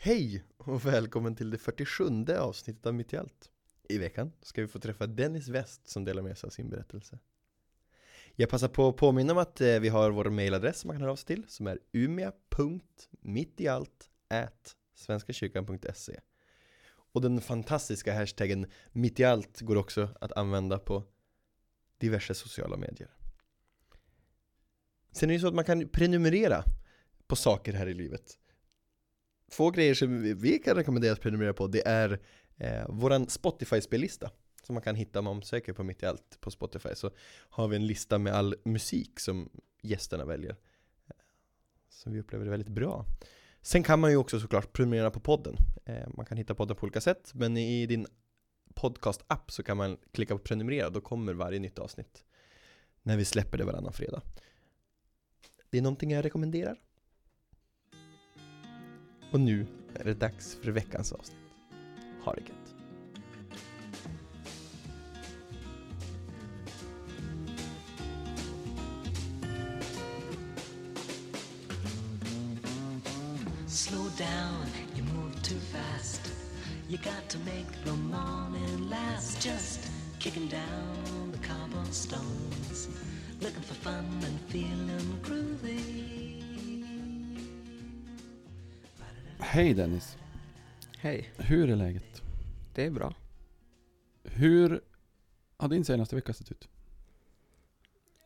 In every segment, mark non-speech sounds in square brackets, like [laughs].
Hej och välkommen till det 47 avsnittet av Mitt i allt. I veckan ska vi få träffa Dennis West som delar med sig av sin berättelse. Jag passar på att påminna om att eh, vi har vår mailadress som man kan höra av sig till som är umia.mittiallt.svenskakyrkan.se Och den fantastiska hashtaggen mitt i allt går också att använda på diverse sociala medier. Sen är det ju så att man kan prenumerera på saker här i livet. Två grejer som vi kan rekommendera att prenumerera på. Det är eh, våran Spotify-spellista som man kan hitta om man söker på Mitt i Allt på Spotify. Så har vi en lista med all musik som gästerna väljer. Eh, som vi upplever är väldigt bra. Sen kan man ju också såklart prenumerera på podden. Eh, Man kan hitta podden på olika sätt men i din podcast-app så kan man klicka på prenumerera. Då kommer varje nytt avsnitt när vi släpper det varannan fredag. Det är någonting jag rekommenderar. Och nu är det dags för veckans avsnitt. Ha det gött! Slow down, you move too fast. You got to make the morning last. Just kicking down the cobblestones. Looking for fun and feeling Hej Dennis, Hej, hur är läget? det är bra. Hur har din senaste vecka sett ut?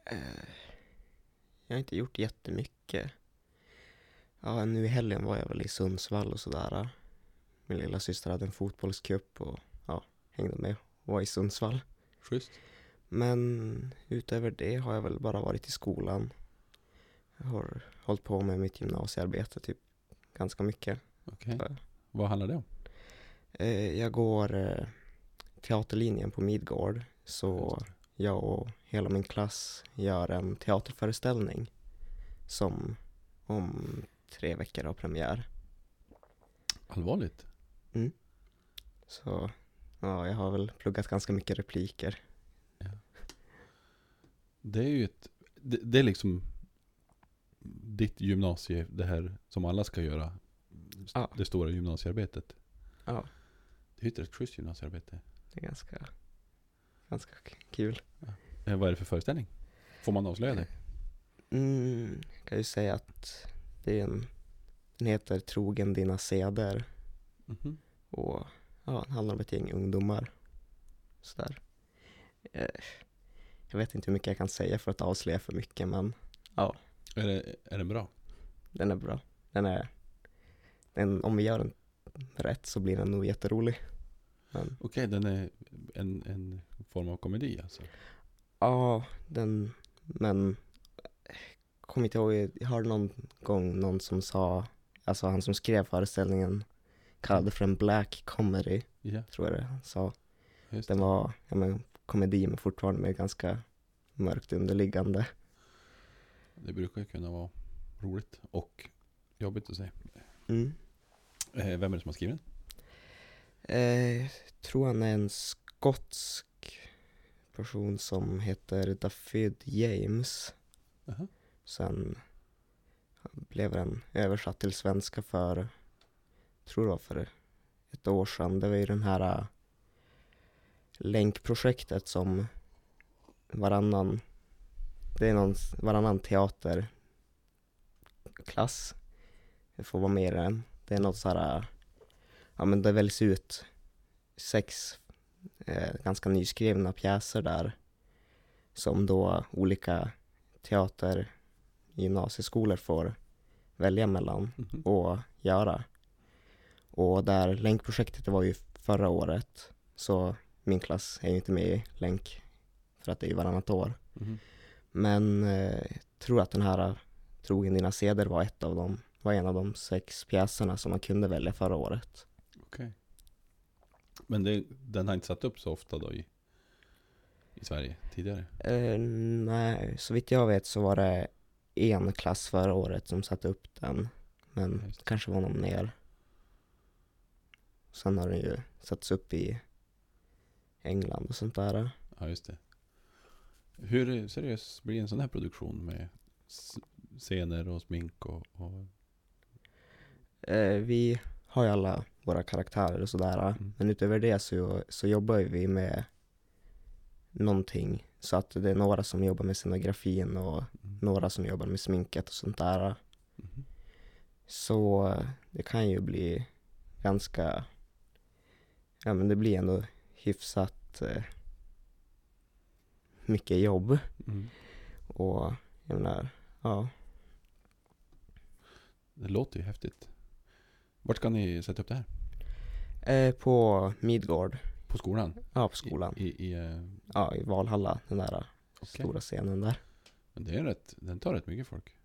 Eh, jag har inte gjort jättemycket. Ja, nu i helgen var jag väl i Sundsvall och sådär. Min lilla syster hade en fotbollscup och ja, hängde med och var i Sundsvall. Schysst. Men utöver det har jag väl bara varit i skolan. Jag har hållit på med mitt gymnasiearbete typ ganska mycket. Okej. Ja. Vad handlar det om? Eh, jag går eh, teaterlinjen på Midgård. Så jag och hela min klass gör en teaterföreställning som om tre veckor har premiär. Allvarligt? Så ja, jag har väl pluggat ganska mycket repliker. Det är ju ett, det, det är liksom ditt gymnasie, det här som alla ska göra. Ja. Det stora gymnasiearbetet. Ja, Det är ju ett rätt schysst gymnasiearbete. det är ganska, ganska kul. Eh, vad är det för föreställning? Får man avslöja det? Mm, jag kan ju säga att det är en, den heter Trogen dina seder Mhm. och ja, den handlar om ett gäng ungdomar. Sådär. Eh, jag vet inte hur mycket jag kan säga för att avslöja för mycket men Är, det, är den bra? den är bra. Den är, den, om vi gör den rätt så blir den nog jätterolig. Okej, den är en, en form av komedi alltså? ja, den, men kommer inte ihåg, jag hörde någon gång någon som sa, alltså han som skrev föreställningen kallade för en black comedy, Ja, tror jag det han sa. just Den var, ja men komedi men fortfarande med ganska mörkt underliggande. Det brukar ju kunna vara roligt och jobbigt att se. Mm. Eh, Vem är det som har skrivit den? Eh, tror han är en skotsk person som heter David James. Aha. Sen blev den översatt till svenska för, tror det var för ett år sedan. Det var ju den här äh, länkprojektet som varannan, det är någon, varannan teaterklass får vara med i den. Det är något så här, äh, ja men det väljs ut sex eh, ganska nyskrivna pjäser där som då olika teater gymnasieskolor får välja mellan Mhm. och göra. Och där länkprojektet det var ju förra året så min klass är ju inte med i länk för att det är ju varannat år. Mhm. Men eh, jag tror att den här Trogen dina seder var ett av dem, var en av de sex pjäserna som man kunde välja förra året. Okej. Men det, den har inte satt upp så ofta då i, i Sverige tidigare? Eh, nej, så vitt jag vet så var det en klass förra året som satte upp den. Men Just det kanske var någon mer. Sen har den ju satts upp i England och sånt där. Ja, just det. Hur seriös blir en sån här produktion med scener och smink och, och Eh, vi har ju alla våra karaktärer och sådär. Mm. Men utöver det så, så jobbar vi med någonting. Så att det är några som jobbar med scenografin och Mm. några som jobbar med sminket och sånt där. Mhm. Så eh, det kan ju bli ganska, ja men det blir ändå hyfsat eh, mycket jobb. Mm. Och jag menar, ja, Det låter ju häftigt. Vart ska ni sätta upp det här? eh, på Midgård, På skolan? ja på skolan, I, i, i, eh, ja i Valhalla, den där okej. stora scenen där. Men det är rätt, den tar rätt mycket folk.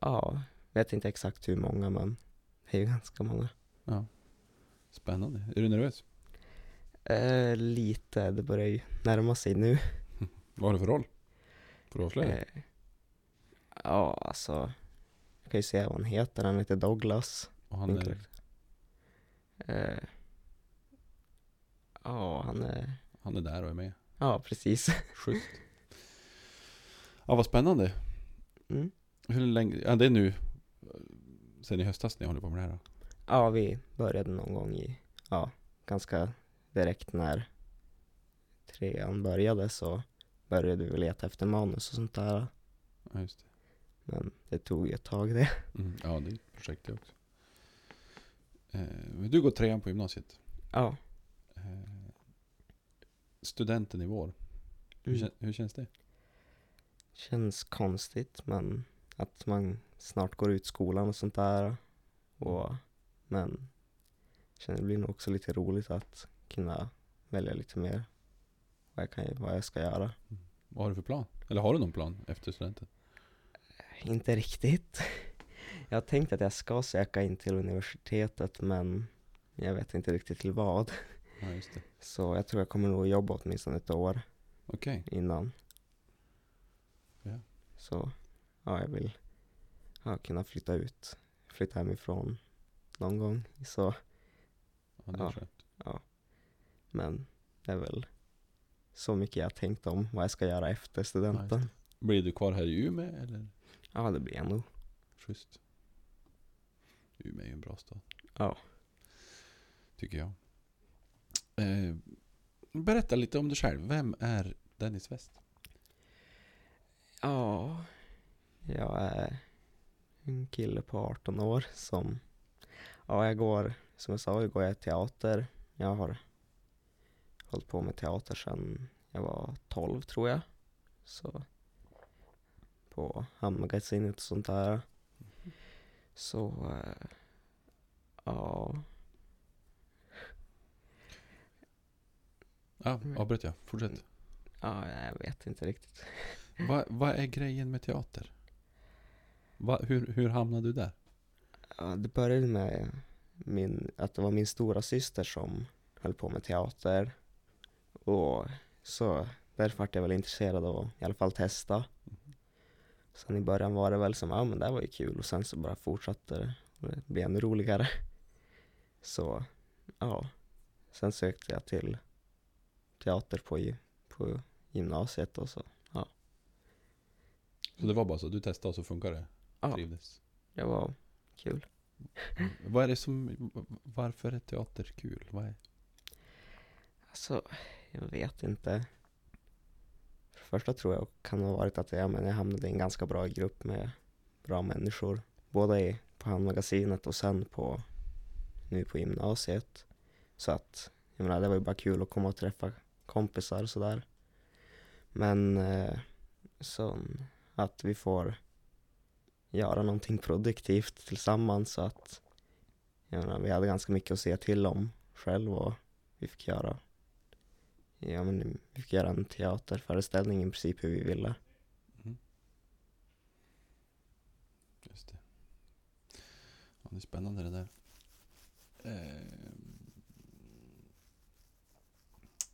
Ja, vet inte exakt hur många men det är ju ganska många. Ja. Spännande. Är du nervös? Eh, lite, det börjar ju närma sig nu. [laughs] Vad har du för roll? Får du avslöja? Eh, ja, alltså, jag kan ju säga vad han heter, han heter Douglas. Och han är, karaktär. Eh, ja, han är, han är där och är med. ja precis. [laughs] Schysst. Ja, vad spännande. Mm. Hur länge, ja det är nu, sen i höstas när jag håller på med det här då. Ja, vi började någon gång i, ja, ganska direkt när trean började så började vi leta efter manus och sånt där. Ja, just det. Men det tog ju ett tag det. Mm. Ja, det är ett projekt det också. Eh, du går trean på gymnasiet. Ja. Eh, studenten i vår. Hur, Mm. hur känns det? Känns konstigt men att man snart går ut skolan och sånt där. Och, men känner det blir nog också lite roligt att kunna välja lite mer vad jag, kan, vad jag ska göra. Vad har du för plan? Eller har du någon plan efter studenten? Inte riktigt. Jag har tänkt att jag ska söka in till universitetet men jag vet inte riktigt till vad. Ja, just det. Så jag tror jag kommer nog jobba åtminstone ett år Okej. innan. Ja. Så ja, jag vill ja, kunna flytta ut, flytta hemifrån någon gång. Så, Ja, det är Ja. skönt. men det är väl så mycket jag har tänkt om vad jag ska göra efter studenten. Blir du kvar här i Umeå eller? Ja, det blir jag nog. Schysst. Umeå är ju en bra stad. Ja. Tycker jag. Eh, berätta lite om dig själv. Vem är Dennis West? Ja, jag är en kille på 18 år som, ja jag går, som jag sa, jag går jag teater. Jag har hållit på med teater sedan jag var 12 tror jag. Så på Hamnmagasinet och sånt där. Så, eh, ja, Ja, Mm. avbröt jag. Fortsätt. ja, jag vet inte riktigt. Vad vad är grejen med teater? Va, hur, hur hamnade du där? Ja, det började med min, att det var min stora syster som höll på med teater. Och så därför vart jag väl intresserad av att i alla fall testa. Sen i början var det väl som, ja men det här var ju kul och sen så bara fortsatte det och det blev ännu roligare. [laughs] Så, ja. Sen sökte jag till teater på, på gymnasiet och så, Så det var bara så, du testade och så funkar det? Ja. Trivdes? det var kul. Mm. Vad är det som, varför är teater kul? Vad är, Alltså, jag vet inte. Första tror jag kan ha varit att jag, men jag hamnade i en ganska bra grupp med bra människor. Både i, på Handmagasinet och sen på, nu på gymnasiet. Så att, jag menar, det var ju bara kul att komma och träffa kompisar och sådär. Men eh, så att vi får göra någonting produktivt tillsammans så att jag menar, vi hade ganska mycket att säga till om själv och vi fick göra Ja men vi fick göra en teaterföreställning i princip hur vi ville. mm. Just det. Ja, det är spännande det där. Eh,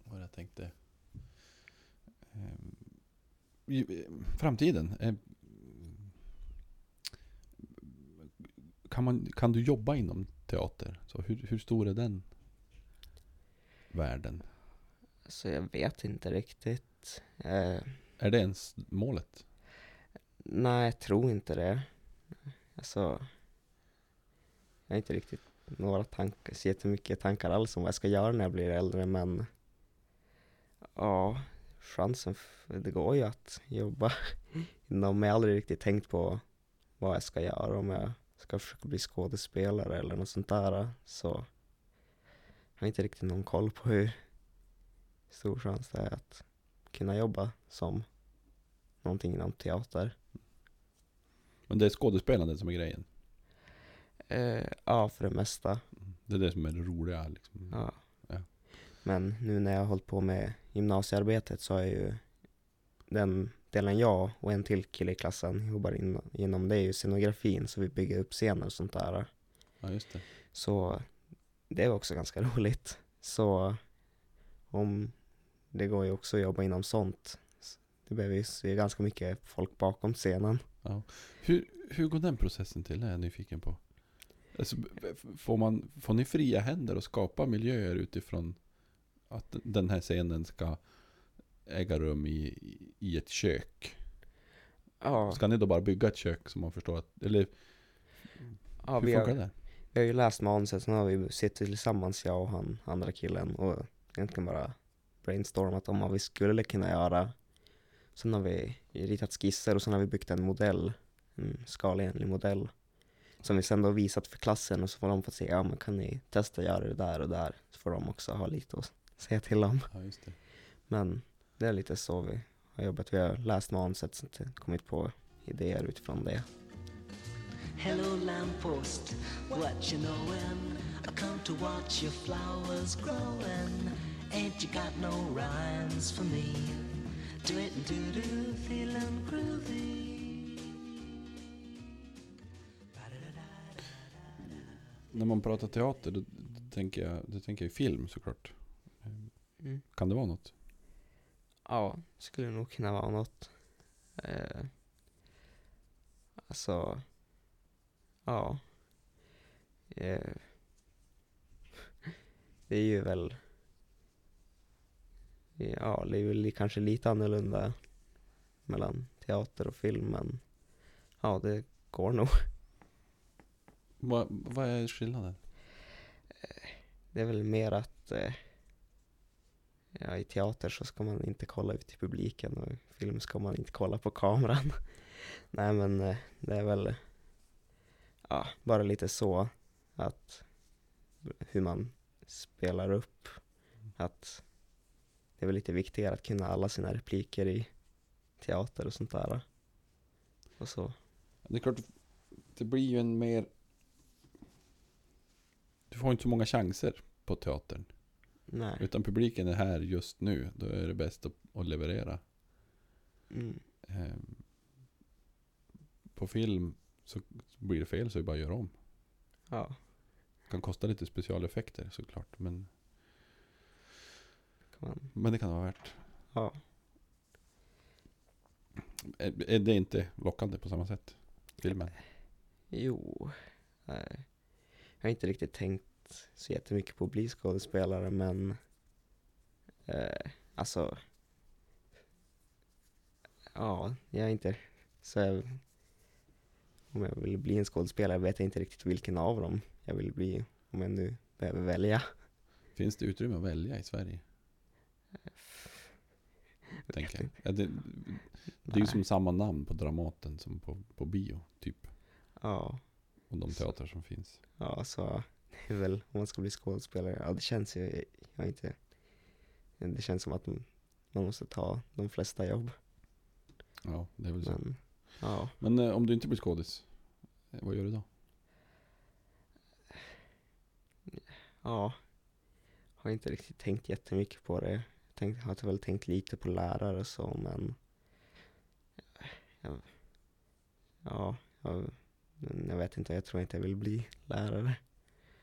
vad var det jag tänkte? Ehm, eh, framtiden. Eh, kan, man, kan du jobba inom teater? Så hur, hur stor är den världen? Så jag vet inte riktigt. Eh, Är det ens målet? nej, jag tror inte det. Alltså, jag är inte riktigt några tankar, så jättemycket tankar alls om vad jag ska göra när jag blir äldre men ja, chansen, det går ju att jobba [laughs] inom, jag har aldrig riktigt tänkt på vad jag ska göra om jag ska försöka bli skådespelare eller något sånt där så jag har inte riktigt någon koll på hur stor chans det är att kunna jobba som någonting inom teater. Men det är skådespelandet som är grejen. Eh, ja, för det mesta. Det är det som är det roliga liksom. Ja. Ja. Men nu när jag har hållit på med gymnasiearbetet så är ju den delen jag och en till kille i klassen jobbar in, inom det är ju scenografin så vi bygger upp scener och sånt där. Ja, just det. Så det är också ganska [laughs] roligt. Så om det går ju också att jobba inom sånt. Det behöver ju se ganska mycket folk bakom scenen. Hur, hur går den processen till? Det är jag nyfiken på. Alltså, får, man, får ni fria händer att skapa miljöer utifrån att den här scenen ska äga rum i, i ett kök? Ja, Ska ni då bara bygga ett kök som man förstår att, eller ja hur funkar har, det där? vi har ju läst manuset, sen har vi suttit tillsammans, jag och han andra killen och egentligen bara brainstormat om vad vi skulle kunna göra. Sen har vi ritat skisser och sen har vi byggt en modell, en skalenlig modell. Som vi sen då visat för klassen och så får de få se, ja men kan ni testa göra det där och där? Så får de också ha lite att säga till om. Ja, just det. Men det är lite så vi har jobbat. Vi har läst manuset och kommit på idéer utifrån det. Hello, lamppost, what you knowin'? I come to watch your flowers growing. Ain't you got no rhymes for me? Do it and do do, feeling groovy. När man pratar teater då, tänker jag, då tänker jag film såklart. Mm. Kan det vara något? Ja, skulle nog kunna vara något. Eh, alltså, ja. Eh, [laughs] det är ju väl, ja, det är väl kanske lite annorlunda mellan teater och film, men ja, det går nog. [laughs] Vad, vad är skillnaden? Det är väl mer att eh, ja, i teater så ska man inte kolla ut till publiken och i film ska man inte kolla på kameran. [laughs] Nej men eh, det är väl ja, bara lite så att hur man spelar upp. Att det är väl lite viktigare att kunna alla sina repliker i teater och sånt där. Och så. Det är klart, det blir ju en mer... Du får inte så många chanser på teatern. Nej. Utan publiken är här just nu. Då är det bäst att, att leverera. Mm. Ehm, på film så blir det fel så är det bara att göra om. Ja. Det kan kosta lite specialeffekter såklart. Men, Man, men det kan det vara värt. ja. Är, är det inte lockande på samma sätt? Filmen? Jo, nej. Jag har inte riktigt tänkt så jättemycket på att bli skådespelare men eh, alltså ja, jag är inte så jag, om jag vill bli en skådespelare vet jag inte riktigt vilken av dem jag vill bli om jag nu behöver välja. Finns det utrymme att välja i Sverige? [laughs] Tänker jag. Ja, det, det är ju som samma namn på Dramaten som på, på bio, typ. Ja, Och de teatrar som finns. ja så det är väl om man ska bli skådespelare, ja det känns ju, jag inte, det känns som att man måste ta de flesta jobb. Ja, det är väl så. Men, ja. Men eh, om du inte blir skådis, eh, vad gör du då? Ja. Har inte riktigt tänkt jättemycket på det. Tänkt, har väl tänkt lite på lärare och så men jag, Ja, jag, jag vet inte, jag tror inte jag vill bli lärare.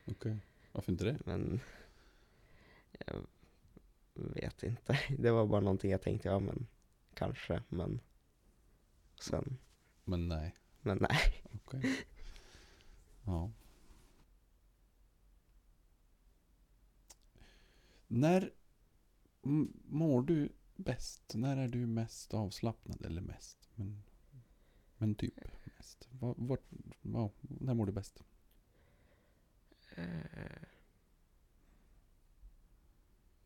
Okej. Varför inte det? Men jag vet inte. Det var bara någonting jag tänkte, ja men kanske, men sen, Men nej. men nej. Okej. Ja. När mår du bäst? När är du mest avslappnad? Eller mest, men, men typ mest. Var, var, var, när mår du bäst? Eh,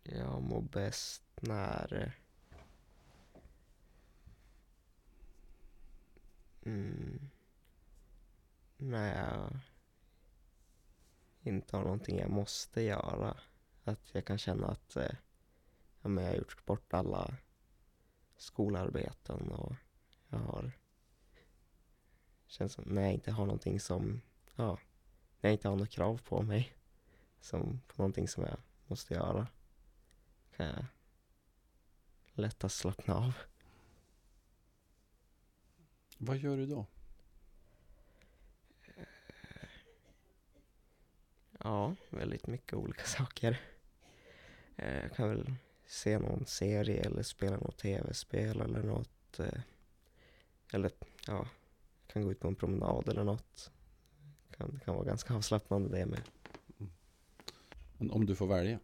jag mår bäst när... Mm, när jag inte har någonting jag måste göra. Att jag kan känna att eh, ja, men jag har gjort bort alla skolarbeten och jag har... Känns som när jag inte har någonting som... Ja, när jag inte har något krav på mig som på någonting som jag måste göra kan jag lättast slappna av. Vad gör du då? Ja, väldigt mycket olika saker. Eh, Jag kan väl se någon serie eller spela något tv-spel eller något. eh, Eller ja, kan gå ut på en promenad eller något. Kan, det kan vara ganska avslappnande det med. Men om du får välja?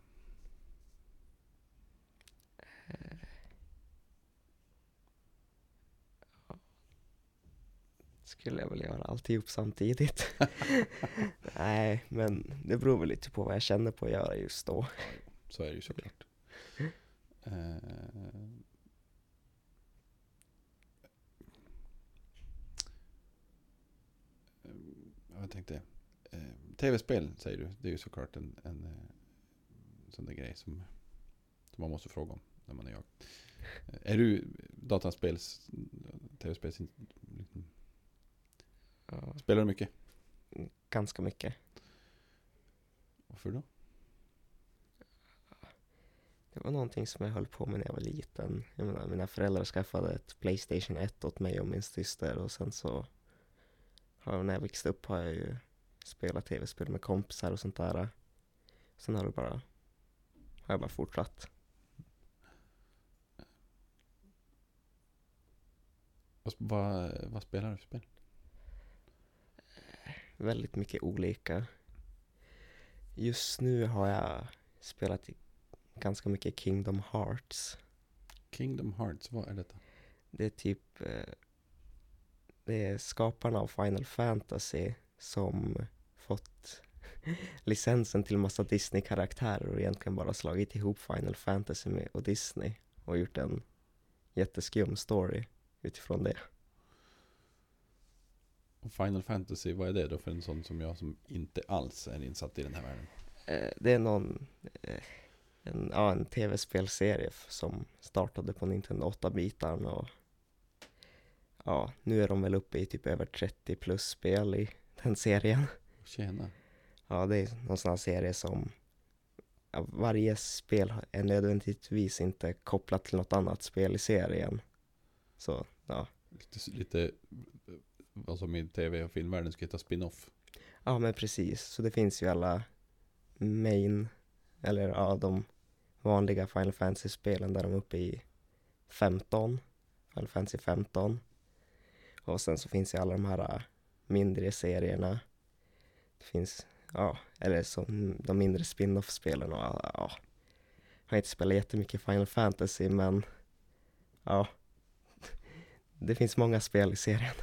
Skulle jag väl göra alltihop samtidigt. [laughs] Nej, men det beror väl lite på vad jag känner på att göra just då. Så är det ju såklart. Eh, jag tänkte, eh, tv-spel säger du, det är ju såklart en, en eh, sån där grej som, som man måste fråga om när man är jag. Eh, Är du dataspels, tv-spels, liksom, spelar du mycket? ganska mycket. Varför då? Det var någonting som jag höll på med när jag var liten. Jag menar, mina föräldrar skaffade ett Playstation 1 åt mig och min syster och sen så har, när jag växte upp har jag ju spelat tv-spel med kompisar och sånt där. Sen har det bara, har jag bara fortsatt. Vad, vad, vad spelar du för spel? Väldigt mycket olika. Just nu har jag spelat ganska mycket Kingdom Hearts. Kingdom Hearts, vad är detta? Det är typ eh, Det är skaparna av Final Fantasy som fått [laughs] licensen till massa Disney-karaktärer och egentligen bara slagit ihop Final Fantasy med, och Disney och gjort en jätteskum story utifrån det. Och Final Fantasy, vad är det då för en sån som jag som inte alls är insatt i den här världen? Eh, det är någon eh, en, ja, en tv-spelserie som startade på Nintendo 8-bitaren och ja, nu är de väl uppe i typ över 30 plus spel i den serien. Tjena. Ja, det är någon sån här serie som ja, varje spel är nödvändigtvis inte kopplat till något annat spel i serien. Så, ja. Lite, lite vad som i tv och filmvärlden skulle heta spin-off. Ja, men precis. Så det finns ju alla main, eller ja, de vanliga Final Fantasy-spelen där de är uppe i 15. Final Fantasy 15. Och sen så finns ju alla de här äh, mindre serierna. Det finns, ja, eller så de mindre spin-off-spelen och ja. Jag har inte spelat jättemycket Final Fantasy men ja. [laughs] Det finns många spel i serien.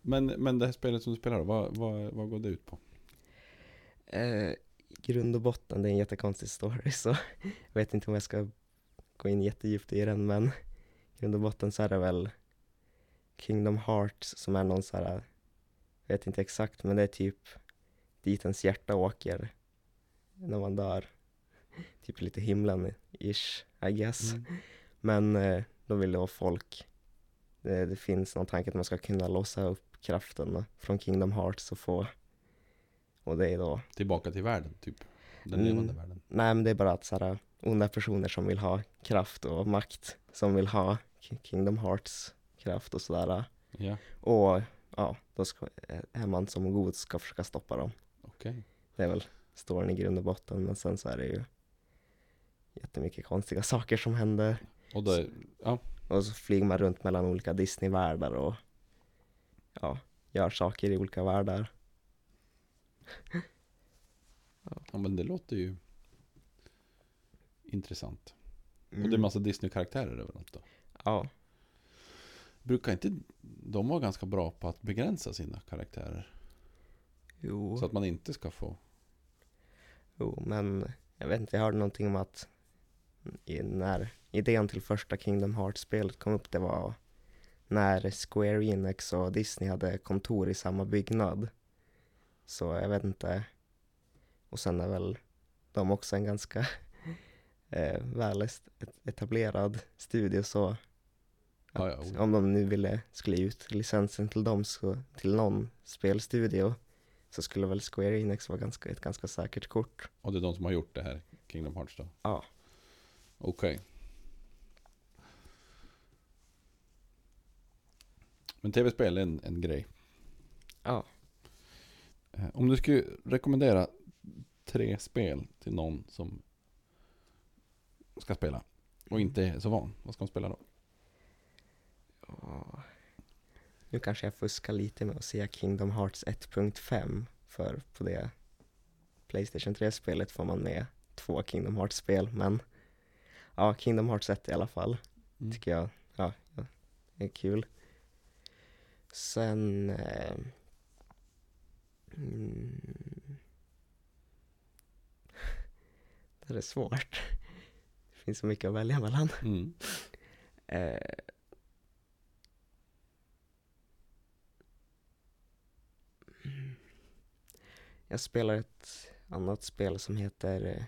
Men, men det här spelet som du spelar vad, vad, vad går det ut på? Eh, grund och botten, det är en jättekonstig story så jag vet inte om jag ska gå in jättedjupt i den men i grund och botten så är det väl Kingdom Hearts som är någon så här, jag vet inte exakt men det är typ dit ens hjärta åker när man dör. Typ lite himlen ish, I guess. Mm. Men eh, då vill då folk, det, det finns någon tanke att man ska kunna låsa upp kraften från Kingdom Hearts och få, och det är då Tillbaka till världen, typ. Den Mm. levande världen. Nej men det är bara att såhär, onda personer som vill ha kraft och makt som vill ha Ki- Kingdom Hearts kraft och sådär. Ja, Och ja, då ska, är man som god ska försöka stoppa dem. okej. Det är väl storyn i grund och botten men sen så är det ju jättemycket konstiga saker som händer. Och då, ja, Och så flyger man runt mellan olika Disney-världar och ja, gör saker i olika världar. [laughs] ja, men det låter ju intressant. Och det är Mm. massa Disney-karaktärer överallt då. Ja, Brukar inte de vara ganska bra på att begränsa sina karaktärer? jo. Så att man inte ska få... Jo, men jag vet inte, jag hörde någonting om att i, när idén till första Kingdom Hearts-spelet kom upp, det var när Square Enix och Disney hade kontor i samma byggnad. Så jag vet inte. Och sen är väl de också en ganska [laughs] eh, väl etablerad studio så Ja, ja, att oj. om de nu ville, skulle ut licensen till dem, så, till någon spelstudio, så skulle väl Square Enix vara ganska, ett ganska säkert kort. Och det är de som har gjort det här, Kingdom Hearts då? Ja. Okej. Men tv-spel är en, en grej. Ja. Eh, Om du skulle rekommendera tre spel till någon som ska spela och inte är så van, vad ska de spela då? Ja. Nu kanske jag fuskar lite med att säga Kingdom Hearts 1.5, för på det Playstation 3-spelet får man med två Kingdom Hearts-spel, men ja, Kingdom Hearts 1 i alla fall. Mm. tycker jag ja, ja, är kul. Sen... Eh, mm, det är svårt. Det finns så mycket att välja mellan. Mm. Eh, jag spelar ett annat spel som heter eh,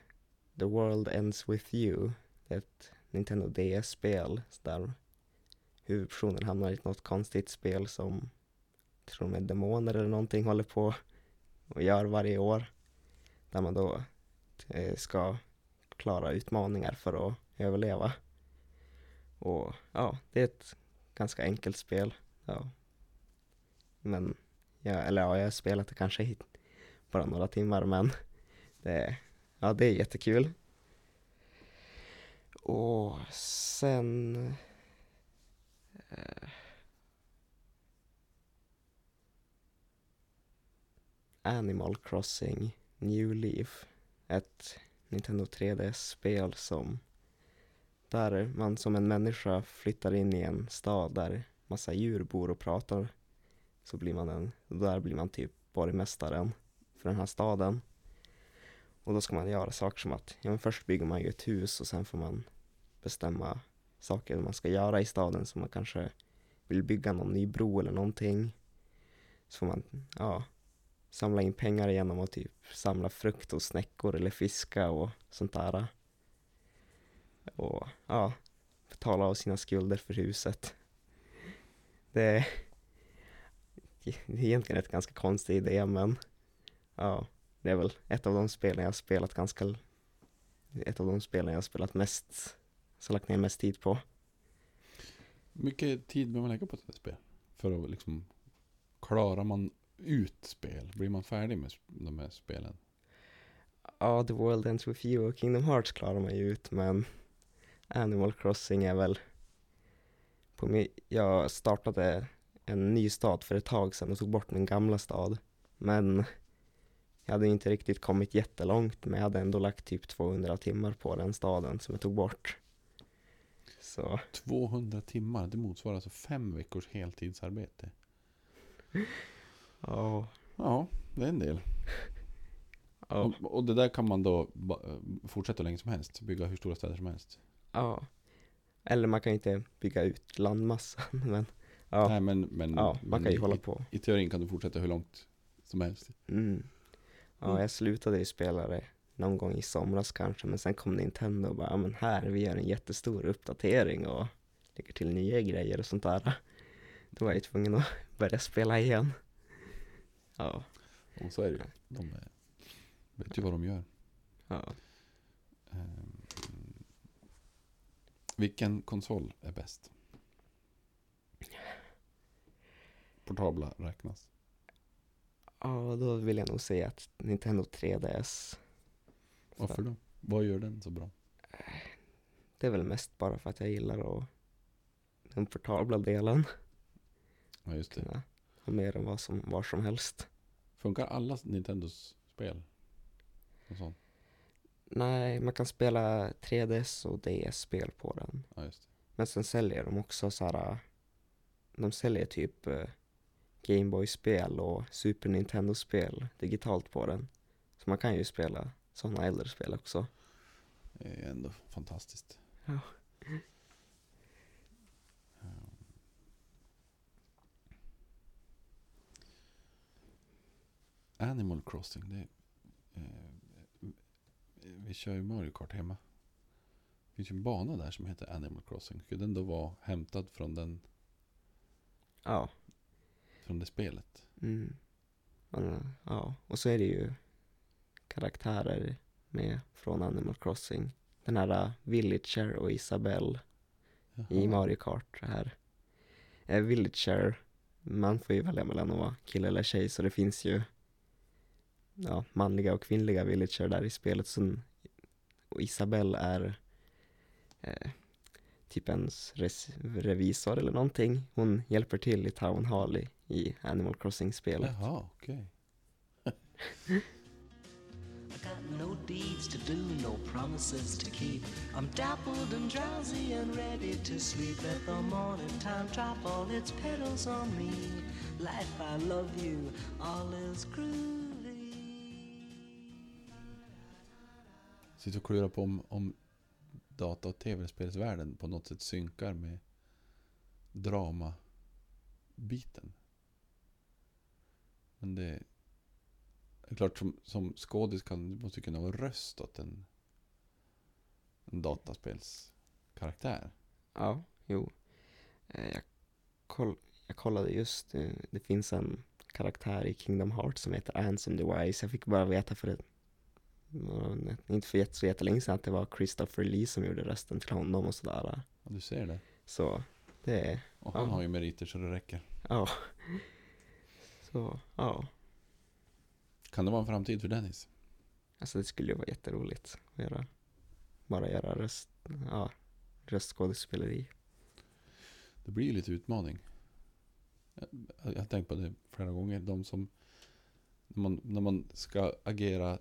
The World Ends With You. Det är ett Nintendo DS-spel där huvudpersonen hamnar i något konstigt spel som tror med demoner eller någonting håller på och gör varje år. Där man då eh, ska klara utmaningar för att överleva. Och ja, det är ett ganska enkelt spel. Ja. Men, ja, eller ja, jag har spelat det kanske i bara några timmar men det, ja, det är jättekul. Och sen eh, Animal Crossing New Leaf. Ett Nintendo 3DS-spel som där man som en människa flyttar in i en stad där massa djur bor och pratar. Så blir man en, där blir man typ borgmästaren för den här staden. Och då ska man göra saker som att, ja men först bygger man ju ett hus och sen får man bestämma saker man ska göra i staden. Så man kanske vill bygga någon ny bro eller någonting. Så får man, ja, samla in pengar genom att typ samla frukt och snäckor eller fiska och sånt där. Och ja, betala av sina skulder för huset. Det är, det är egentligen ett ganska konstig idé men ja, det är väl ett av de spelen jag har spelat ganska ett av de spelen jag har spelat mest, så lagt ner mest tid på. mycket tid behöver man lägga på ett spel? För att liksom, klarar man ut spel? Blir man färdig med de här spelen? Ja, The World Ends With You och Kingdom Hearts klarar man ju ut men Animal Crossing är väl på min, jag startade en ny stad för ett tag sedan och tog bort min gamla stad men jag hade inte riktigt kommit jättelångt men jag hade ändå lagt typ 200 timmar på den staden som jag tog bort. Så 200 timmar, det motsvarar alltså fem veckors heltidsarbete. [laughs] ja, Ja, det är en del. ja, Och, och det där kan man då eh, fortsätta hur länge som helst. Bygga hur stora städer som helst. ja. Eller man kan inte bygga ut landmassan [laughs] men ja, Nej, men, men, ja man men kan ju i, hålla i, på. I teorin kan du fortsätta hur långt som helst. Mm. Ja, Mm. jag slutade ju spela det någon gång i somras kanske, men sen kom Nintendo och bara, ja men här, vi gör en jättestor uppdatering och lägger till nya grejer och sånt där. Då var jag ju tvungen att [laughs] börja spela igen. Ja, Och så är det ju. De vet ju vad de gör. ja. Ehm, vilken konsol är bäst? Portabla räknas. Ja, då vill jag nog säga att Nintendo 3DS, Varför då? Vad gör den så bra? det är väl mest bara för att jag gillar att den portabla delen, Ja, just det. kunna mer än vad som, var som helst. Funkar alla Nintendos spel? Sånt? Nej, man kan spela 3DS och DS-spel på den. Ja. Men sen säljer de också så här. De säljer typ eh, Gameboy-spel och Super Nintendo-spel digitalt på den. Så man kan ju spela sådana äldre spel också. Det är ändå fantastiskt. Ja. Animal Crossing, det eh, Vi kör ju Mario Kart hemma. Det finns ju en bana där som heter Animal Crossing. Skulle den då vara hämtad från, den, Ja. från det spelet? Mm. Ja, och så är det ju karaktärer med från Animal Crossing. Den här uh, Villager och Isabelle i Jaha. Mario Kart här. Eh, Villager, man får ju välja mellan att vara kille eller tjej så det finns ju ja, manliga och kvinnliga villager där i spelet. Sen, och Isabelle är eh, typ ens res, revisor eller någonting. Hon hjälper till i Town Hall i, i Animal Crossing-spelet. Jaha, okej. [laughs] I got no deeds to do, no promises to keep. I'm dappled and drowsy and ready to sleep. Let the morning time drop all its petals on me. Life, I love you, all is groovy. Sitter och klurar på om, om data och tv-spelsvärlden på något sätt synkar med drama-biten. Men det är klart som, som skådis kan du måste kunna vara röst åt en, en dataspelskaraktär. Ja, jo. Eh, jag, koll, jag kollade just, eh, det finns en karaktär i Kingdom Hearts som heter Ansem the Wise. Jag fick bara veta för ett, inte för jätte- så jättelänge sedan att det var Christopher Lee som gjorde rösten till honom och sådär. Ja, du ser det. Så det är, Och han Ja. har ju meriter så det räcker. ja. Så, ja. Kan det vara en framtid för Dennis? Alltså det skulle ju vara jätteroligt att göra, bara göra röst, ja, röstskådespeleri. Det blir ju lite utmaning. Jag, jag har tänkt på det flera gånger. De som, när man, när man ska agera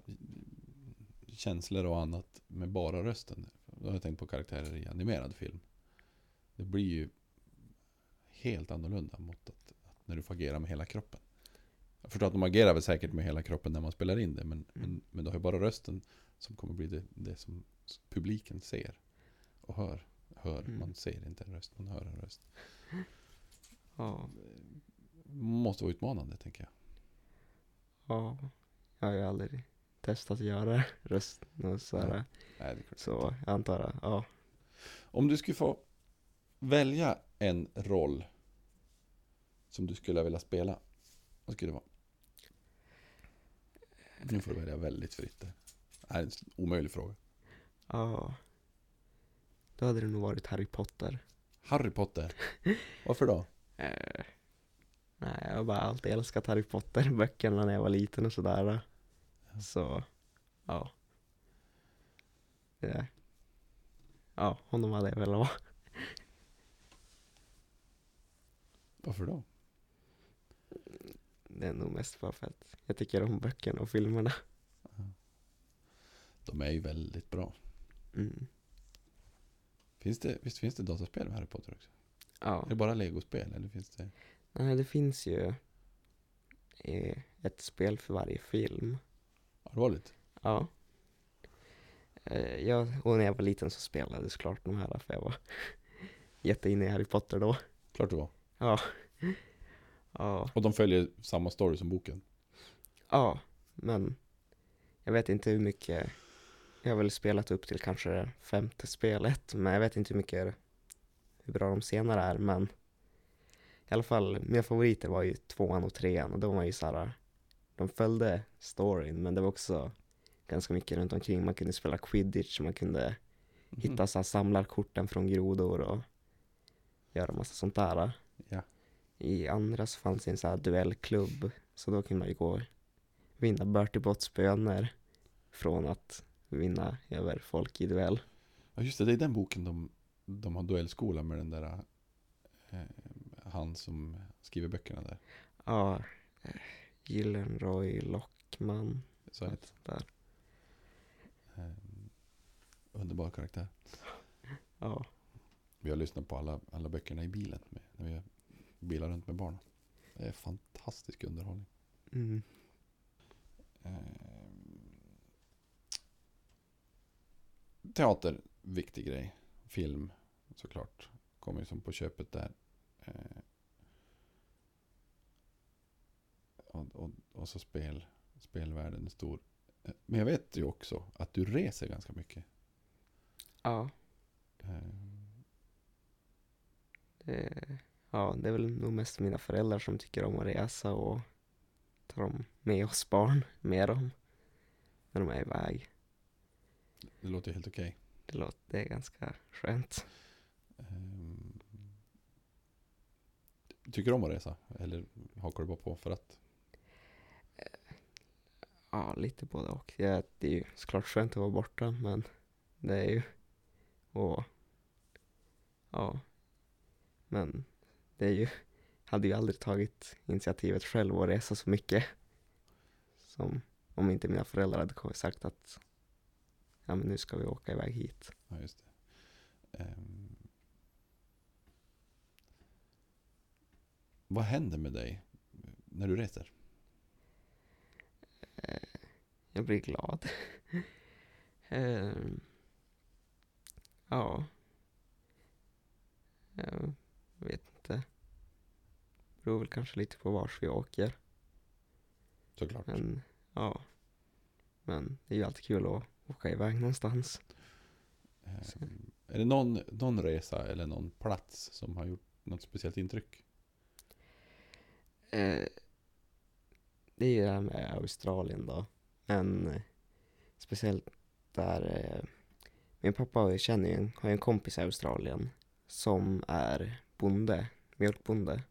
känslor och annat med bara rösten. Då har jag tänkt på karaktärer i animerad film. Det blir ju helt annorlunda mot att, att när du får agera med hela kroppen. Jag förstår att de agerar väl säkert med hela kroppen när man spelar in det. Men, men, men du har ju bara rösten som kommer bli det, det som publiken ser och hör. hör. Mm. Man ser inte en röst, man hör en röst. Ja, Måste vara utmanande tänker jag. ja. Jag har ju aldrig testat att göra röst och sådär. Nej. Nej, det. Så jag antar att, ja. Om du skulle få välja en roll som du skulle vilja spela. Vad skulle det vara? Nu får du välja väldigt fritt. Det här är en omöjlig fråga. Ja. Då hade det nog varit Harry Potter. Harry Potter. [laughs] Varför då? Eh, nej, jag har bara alltid älskat Harry Potter, böckerna när jag var liten och sådär. Så, ja. Det, ja, honom hade jag velat vara. Varför då? Det är nog mest bara för att jag tycker om böckerna och filmerna. De är ju väldigt bra. Mm. Finns det, visst finns det dataspel med Harry Potter också? Ja. Är det bara legospel eller finns det? Nej, det finns ju eh, ett spel för varje film. Allvarligt? Ja. Eh, jag, och när jag var liten så spelade jag såklart de här för jag var [laughs] jätteinne i Harry Potter då. Klart det var. Ja. Ja, Och de följer samma story som boken? ja, men jag vet inte hur mycket. Jag har väl spelat upp till kanske det femte spelet, men jag vet inte hur mycket hur bra de senare är, men i alla fall, mina favoriter var ju tvåan och trean och de var ju såhär, de följde storyn, men det var också ganska mycket runt omkring. Man kunde spela quidditch, man kunde Mhm. hitta så här samlarkorten från grodor och göra massa sånt där. Ja. I andra så fanns det en sån här duellklubb, så då kunde man ju gå och vinna Bertie Botts böner från att vinna över folk i duell. Ja just det, det är den boken de, de har duellskola med den där eh, han som skriver böckerna där. Ja, Gyllenroy Lockman, sånt där. eh, underbar karaktär. [laughs] Ja, Vi har lyssnat på alla, alla böckerna i bilen med, när vi bilar runt med barnen. Det är fantastisk underhållning. mm. Eh, teater, viktig grej. Film, såklart. Kommer ju som på köpet där. Eh, och, och, så spel. Spelvärlden är stor. Men jag vet ju också att du reser ganska mycket. Ja, Eh, det, ja, det är väl nog mest mina föräldrar som tycker om att resa och tar dem med oss barn med dem när de är iväg. det låter ju helt okej. Det, låter, det är ganska skönt. Ehm, Tycker du om att resa? Eller hakar du bara på för att? Ja, lite både och. Ja, det är ju såklart skönt att vara borta, men det är ju... Och... Ja. Men det är ju... Hade ju aldrig tagit initiativet själv att resa så mycket. Som om inte mina föräldrar hade sagt att ja, men nu ska vi åka iväg hit. Ja, just det. Um, vad händer med dig när du reser? Jag blir glad. Ehm, ja. Jag vet inte. Beror väl kanske lite på vars vi åker. Såklart. Men ja. Men det är ju alltid kul att åka iväg någonstans. Ehm, är det någon, någon resa eller någon plats som har gjort något speciellt intryck? Eh, det är ju det här med Australien då. Men eh, speciellt där eh, min pappa känner ju en, har ju en kompis i Australien som är bonde, mjölkbonde.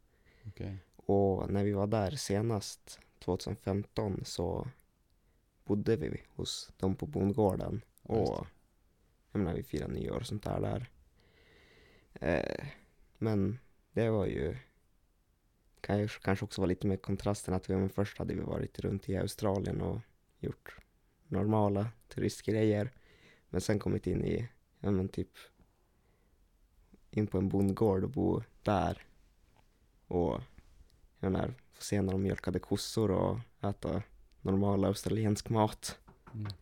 Okej. Och när vi var där senast 2015 så bodde vi hos dem på bondgården. Och jag menar vi firade nyår och sånt där där. Eh, men det var ju kanske, kanske också var lite med kontrasten att vi först hade vi varit runt i Australien och gjort normala turistgrejer. Men sen kommit in i, ja men typ in på en bondgård och bo där. Och jag menar, få se när de mjölkade kossor och äta normal australiensk mat. Mm.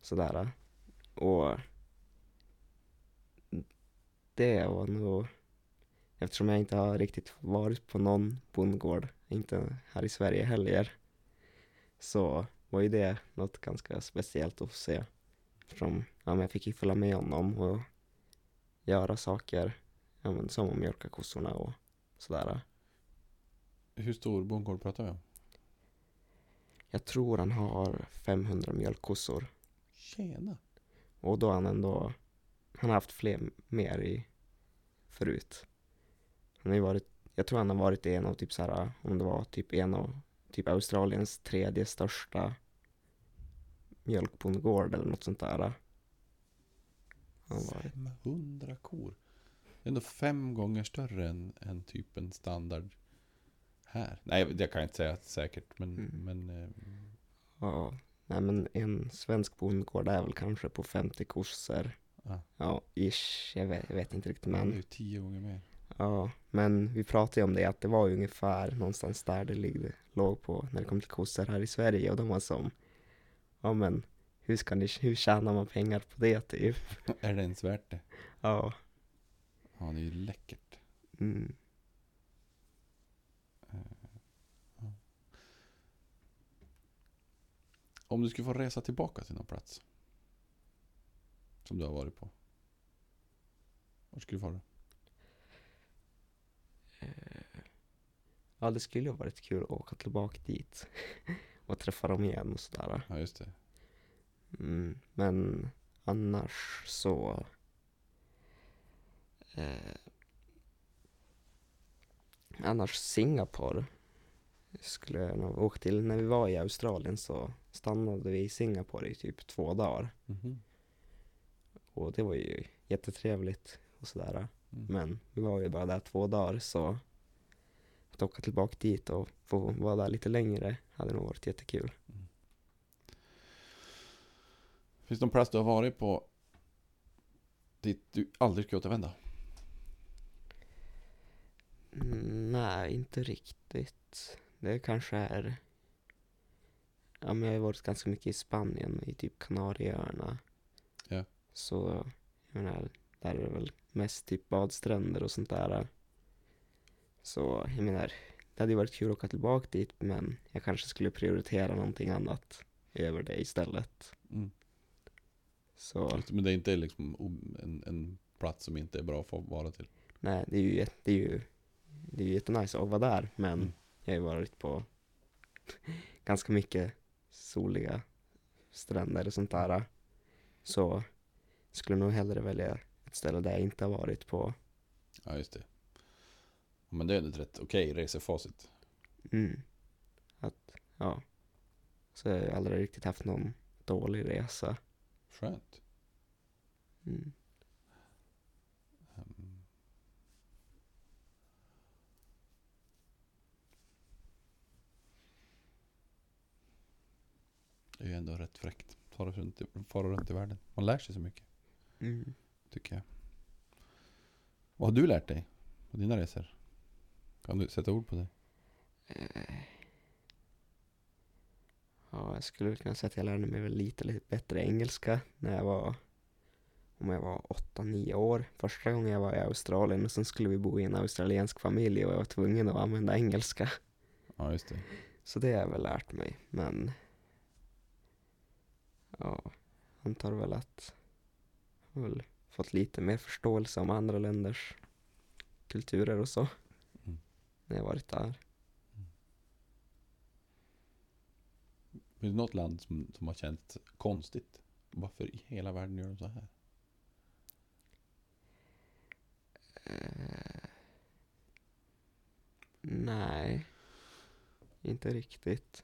Sådär. Och det var nog, eftersom jag inte har riktigt varit på någon bondgård, inte här i Sverige heller, så var ju det något ganska speciellt att se. Eftersom ja, jag fick ju följa med honom och göra saker, ja, men, som att mjölka kossorna och sådär. Hur stor bondgård pratar vi om? Jag tror han har 500 mjölkkossor. Tjena! Och då har han ändå, han har haft fler mer i förut. Han har ju varit, jag tror han har varit en av typ så här, om det var typ en av typ Australiens tredje största mjölkbondgård eller något sånt där. Han varit. 500 kor. Det är ändå fem gånger större än, än typ en standard här. Nej, det kan jag inte säga säkert. Men, Mm. men eh, Ja, nej men en svensk bondgård är väl kanske på 50 kossor. ja, Ja, ish, jag vet, jag vet inte riktigt det är men. ju tio gånger mer. Ja, men vi pratade ju om det att det var ungefär någonstans där det ligg- låg på när det kom till kossor här i Sverige och de var som Ja men hur ska ni, hur tjänar man pengar på det typ? [laughs] är det ens värt det? Ja, Ja, det är ju läckert. mm. Om du skulle få resa tillbaka till någon plats. Som du har varit på. Var skulle du vara? Ja det skulle ju ha varit kul att åka tillbaka dit och träffa dem igen och sådär. Ja, just det. Mm, men annars så eh, Annars Singapore skulle jag nog åka till. När vi var i Australien så stannade vi i Singapore i typ två dagar. Mhm. Och det var ju jättetrevligt och sådär. Mm. Men vi var ju bara där två dagar så att åka tillbaka dit och få vara där lite längre hade nog varit jättekul. Finns det någon plats du har varit på dit du aldrig ska återvända? Mm, nej, inte riktigt. Det kanske är... Ja, men jag har varit ganska mycket i Spanien, i typ Kanarieöarna. Ja. Så, jag menar, där är det väl mest typ badstränder och sånt där. Så, jag menar, det hade ju varit kul att åka tillbaka dit, men jag kanske skulle prioritera någonting annat över det istället. Mm. Så, Men det är inte liksom en, en plats som inte är bra för att vara till. nej, det är ju, det är ju, det är ju jättenice att vara där, men Mm. jag har ju varit på [laughs] ganska mycket soliga stränder och sånt där. Så skulle nog hellre välja ett ställe där jag inte har varit på. Ja, just det. Men det är ändå ett rätt okej resefacit. Mm. Att, ja. Så jag har aldrig riktigt haft någon dålig resa. Skönt. Mm. Det är ju ändå rätt fräckt. Fara runt, i- fara runt i världen. Man lär sig så mycket, Mm. tycker jag. Vad har du lärt dig på dina resor? Kan du sätta ord på det? Eh. Ja, jag skulle kunna säga att jag lärde mig väl lite, lite bättre engelska när jag var om jag var 8-9 år. Första gången jag var i Australien och sen skulle vi bo i en australiensk familj och jag var tvungen att använda engelska. Ja, just det. Så det har jag väl lärt mig, men ja, antar väl att jag har väl fått lite mer förståelse om andra länders kulturer och så. När jag varit där. Finns det något land som, som har känts konstigt? Varför i hela världen gör de så här? Eh, nej, inte riktigt.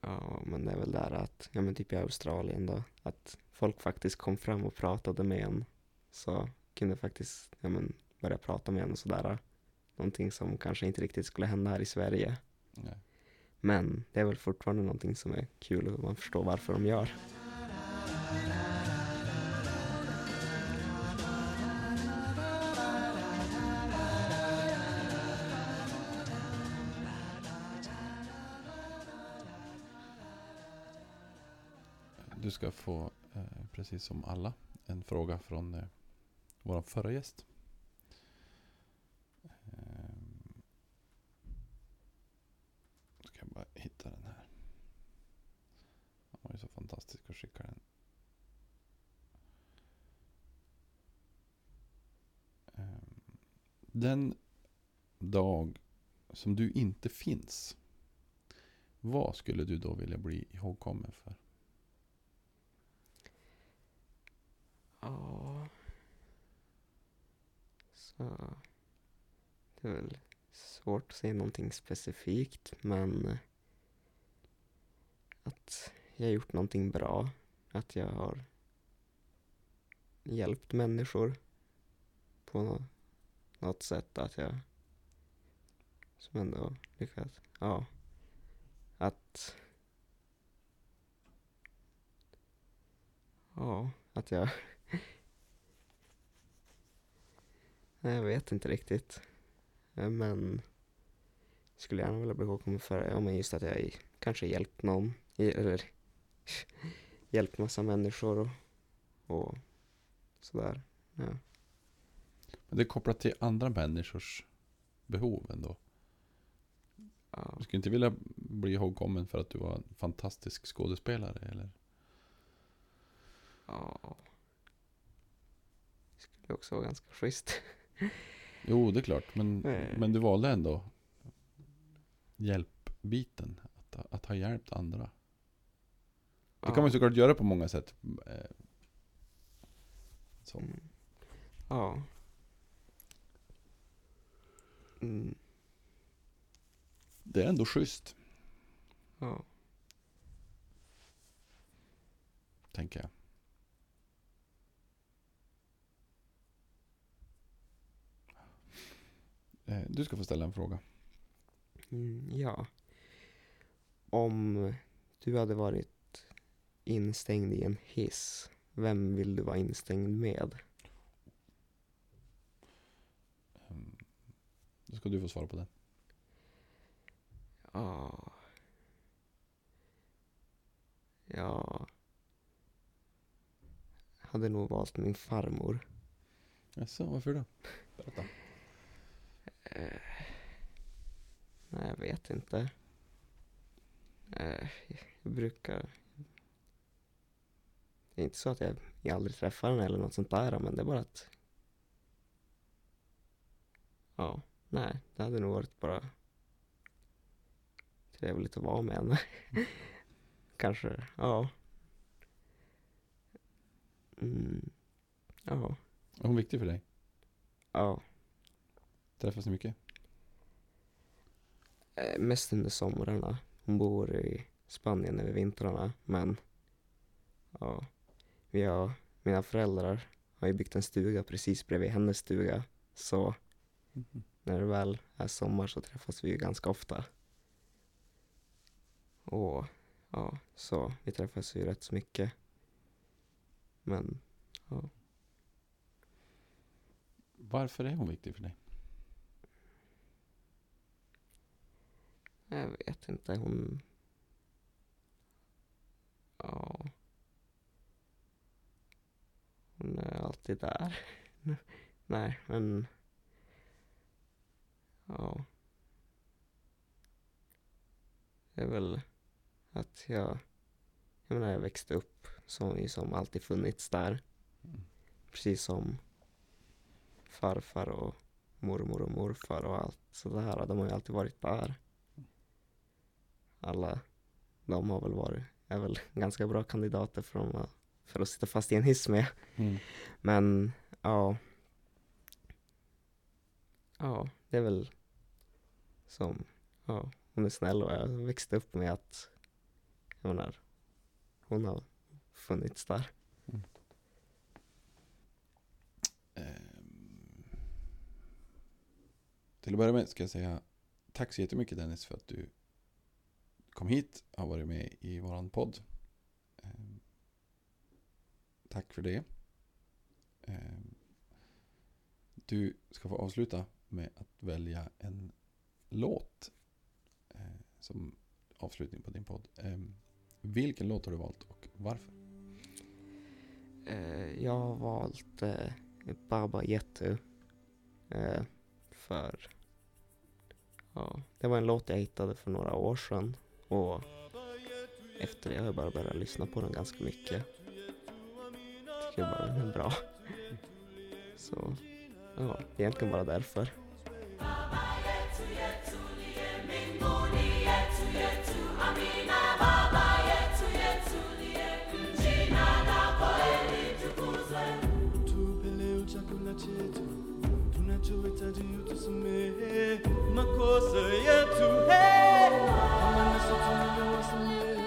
Ja, men det är väl där att, ja men typ i Australien då, att folk faktiskt kom fram och pratade med en. Så kunde faktiskt, ja men, börja prata med en och sådär. Någonting som kanske inte riktigt skulle hända här i Sverige. Nej. Men det är väl fortfarande någonting som är kul och man förstår varför de gör. Du ska få, eh, precis som alla, en fråga från eh, vår förra gäst. Ehm, ska jag bara hitta den här. Han var ju så fantastisk att skicka den. Ehm, den dag som du inte finns, vad skulle du då vilja bli ihågkommen för? Ja. Så. Det är väl svårt att säga någonting specifikt men att jag har gjort någonting bra. Att jag har hjälpt människor på något sätt. Att jag som ändå lyckats. Ja. Att Ja, att jag [laughs] Nej, jag vet inte riktigt. Eh, men skulle gärna vilja bli ihågkommen för ja, men just att jag kanske hjälpt någon. Eller [laughs] hjälpt massa människor och, och sådär. Ja. Men det är kopplat till andra människors behov ändå. Ja. Du skulle inte vilja bli ihågkommen för att du var en fantastisk skådespelare eller? ja. Det skulle också vara ganska schysst. Jo, det är klart. Men, Nej. men du valde ändå hjälpbiten. Att, att ha hjälpt andra. Det kan man såklart göra på många sätt. Eh, Så. Mm. Ja. Mm. Det är ändå schysst, Ja. tänker jag. Eh, Du ska få ställa en fråga. Mm, ja. Om du hade varit instängd i en hiss, vem vill du vara instängd med? Då ska du få svara på den. Ja. Ja. hade nog valt min farmor. Jaså, varför då? Berätta. Eh, nej, jag vet inte. Eh, jag brukar... Det är inte så att jag, jag aldrig träffar henne eller något sånt där, men det är bara att... Ja, nej, det hade nog varit bara trevligt att vara med henne. [laughs] Kanske, ja. Mm, ja, Är hon viktig för dig? ja. Träffas ni mycket? Eh, mest under somrarna. Hon bor i Spanien över vintrarna, men ja, vi har, mina föräldrar har ju byggt en stuga precis bredvid hennes stuga, så Mhm. När det väl är sommar så träffas vi ju ganska ofta. Och ja, så vi träffas ju rätt så mycket. Men Varför är hon viktig för dig? jag vet inte, hon... Ja... Hon är alltid där. [laughs] Nej, men... Ja. Det är väl att jag... Jag menar, jag växte upp som som alltid funnits där. Mm. Precis som farfar och mormor och morfar och allt sådär. De har ju alltid varit där. Alla de har väl varit, är väl [laughs] ganska bra kandidater för att, för att sitta fast i en hiss med. Mm. Men ja. Ja, det är väl som, ja, hon är snäll och jag växte upp med att, jag menar, hon har funnits där. Ehm, Till att börja med ska jag säga tack så jättemycket Dennis för att du kom hit och har varit med i våran podd. Ehm, Tack för det. Ehm, Du ska få avsluta med att välja en låt eh, som avslutning på din podd. Eh, Vilken låt har du valt och varför? Eh, jag har valt eh, Baba Yetu. Eh, för ja, det var en låt jag hittade för några år sedan. Och efter det har jag bara börjat lyssna på den ganska mycket. Tycker bara den är bra. Så ja, egentligen bara därför. Chakula chetu tunachohitaji utusamehe makosa yetu hey! kama nasi tunavyowasamehe